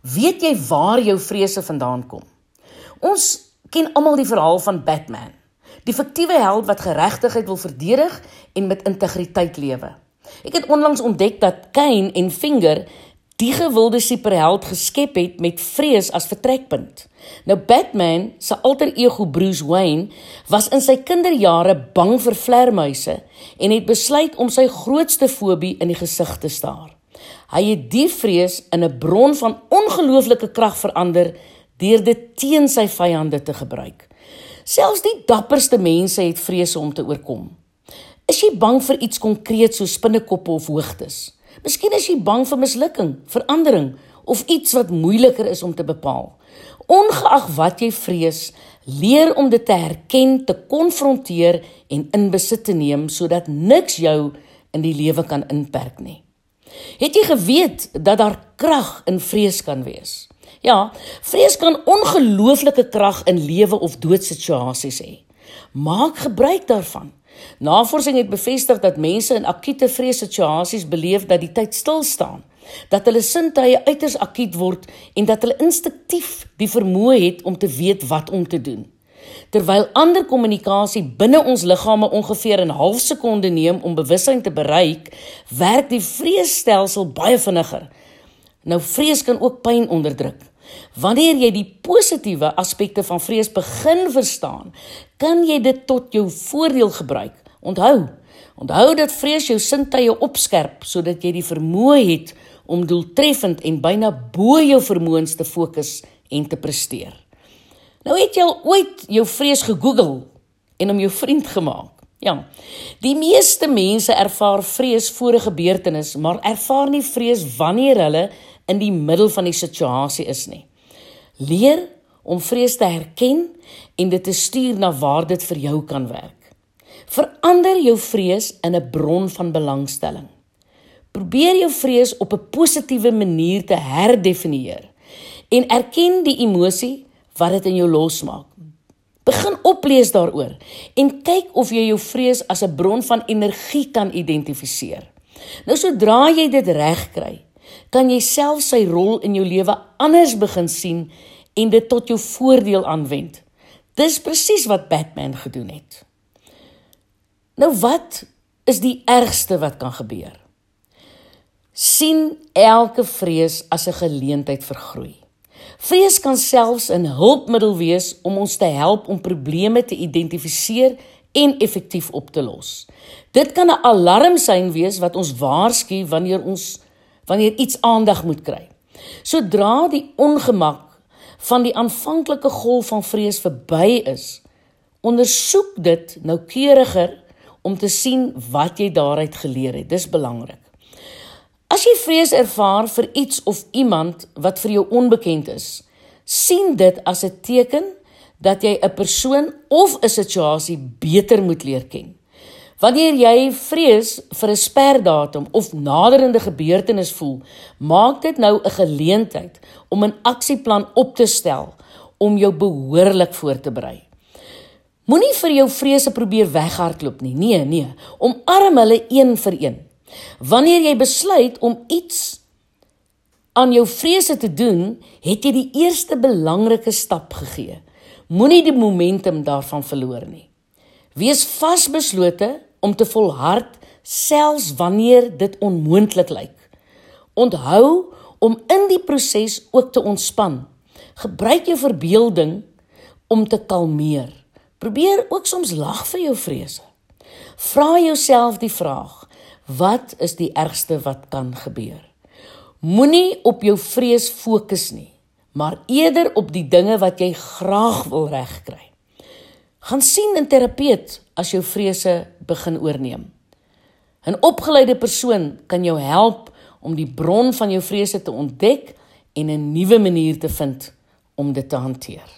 Weet jy waar jou vrese vandaan kom? Ons ken almal die verhaal van Batman, die fiktiewe held wat geregtigheid wil verdedig en met integriteit lewe. Ek het onlangs ontdek dat Kane en Finger die gewilde superheld geskep het met vrees as vertrekpunt. Nou Batman se alter ego Bruce Wayne was in sy kinderjare bang vir vlermuise en het besluit om sy grootste fobie in die gesig te staar. Hy het die vrees in 'n bron van ongelooflike krag verander deur dit teen sy vyande te gebruik. Selfs die dapperste mense het vrese om te oorkom. Is jy bang vir iets konkreet soos spinnekoppe of hoogtes? Miskien is jy bang vir mislukking, verandering of iets wat moeiliker is om te bepaal. Ongeag wat jy vrees, leer om dit te herken, te konfronteer en in besit te neem sodat niks jou in die lewe kan inperk nie. Het jy geweet dat daar krag in vrees kan wees? Ja, vrees kan ongelooflike krag in lewe of dood situasies hê. Maak gebruik daarvan. Navorsing het bevestig dat mense in akute vreessituasies beleef dat die tyd stil staan, dat hulle sintuie uiters akuut word en dat hulle instinktief die vermoë het om te weet wat om te doen. Terwyl ander kommunikasie binne ons liggame ongeveer 'n half sekonde neem om bewussyn te bereik, werk die vreesstelsel baie vinniger. Nou vrees kan ook pyn onderdruk. Wanneer jy die positiewe aspekte van vrees begin verstaan, kan jy dit tot jou voordeel gebruik. Onthou, onthou dat vrees jou sintuie opskerp sodat jy die vermoë het om doeltreffend en byna bo jou vermoëns te fokus en te presteer. Nou het jy al ooit jou vrees gegoogel en om jou vriend gemaak. Ja. Die meeste mense ervaar vrees voor 'n gebeurtenis, maar ervaar nie vrees wanneer hulle in die middel van die situasie is nie. Leer om vrees te herken en dit te stuur na waar dit vir jou kan werk. Verander jou vrees in 'n bron van belangstelling. Probeer jou vrees op 'n positiewe manier te herdefinieer en erken die emosie wat dit in jou losmaak. Begin oplees daaroor en kyk of jy jou vrees as 'n bron van energie kan identifiseer. Nou sodra jy dit reg kry, kan jy self sy rol in jou lewe anders begin sien en dit tot jou voordeel aanwend. Dis presies wat Batman gedoen het. Nou wat is die ergste wat kan gebeur? sien elke vrees as 'n geleentheid vir groei. Vrees kan selfs 'n hulpmiddel wees om ons te help om probleme te identifiseer en effektief op te los. Dit kan 'n alarmsein wees wat ons waarsku wanneer ons wanneer iets aandag moet kry. Sodra die ongemak van die aanvanklike golf van vrees verby is, ondersoek dit noukeuriger om te sien wat jy daaruit geleer het. Dis belangrik. As jy vrees ervaar vir iets of iemand wat vir jou onbekend is, sien dit as 'n teken dat jy 'n persoon of 'n situasie beter moet leer ken. Wanneer jy vrees vir 'n sperdatum of naderende gebeurtenis voel, maak dit nou 'n geleentheid om 'n aksieplan op te stel om jou behoorlik voor te berei. Moenie vir jou vrese probeer weghardloop nie. Nee, nee, omarm hulle een vir een. Wanneer jy besluit om iets aan jou vrese te doen, het jy die eerste belangrike stap gegee. Moenie die momentum daarvan verloor nie. Wees vasbeslote om te volhard selfs wanneer dit onmoontlik lyk. Onthou om in die proses ook te ontspan. Gebruik jou verbeelding om te kalmeer. Probeer ook soms lag vir jou vrese. Vra jouself die vraag: Wat is die ergste wat kan gebeur? Moenie op jou vrees fokus nie, maar eerder op die dinge wat jy graag wil regkry. Gaan sien 'n terapeut as jou vrese begin oorneem. 'n Opgeleide persoon kan jou help om die bron van jou vrese te ontdek en 'n nuwe manier te vind om dit te hanteer.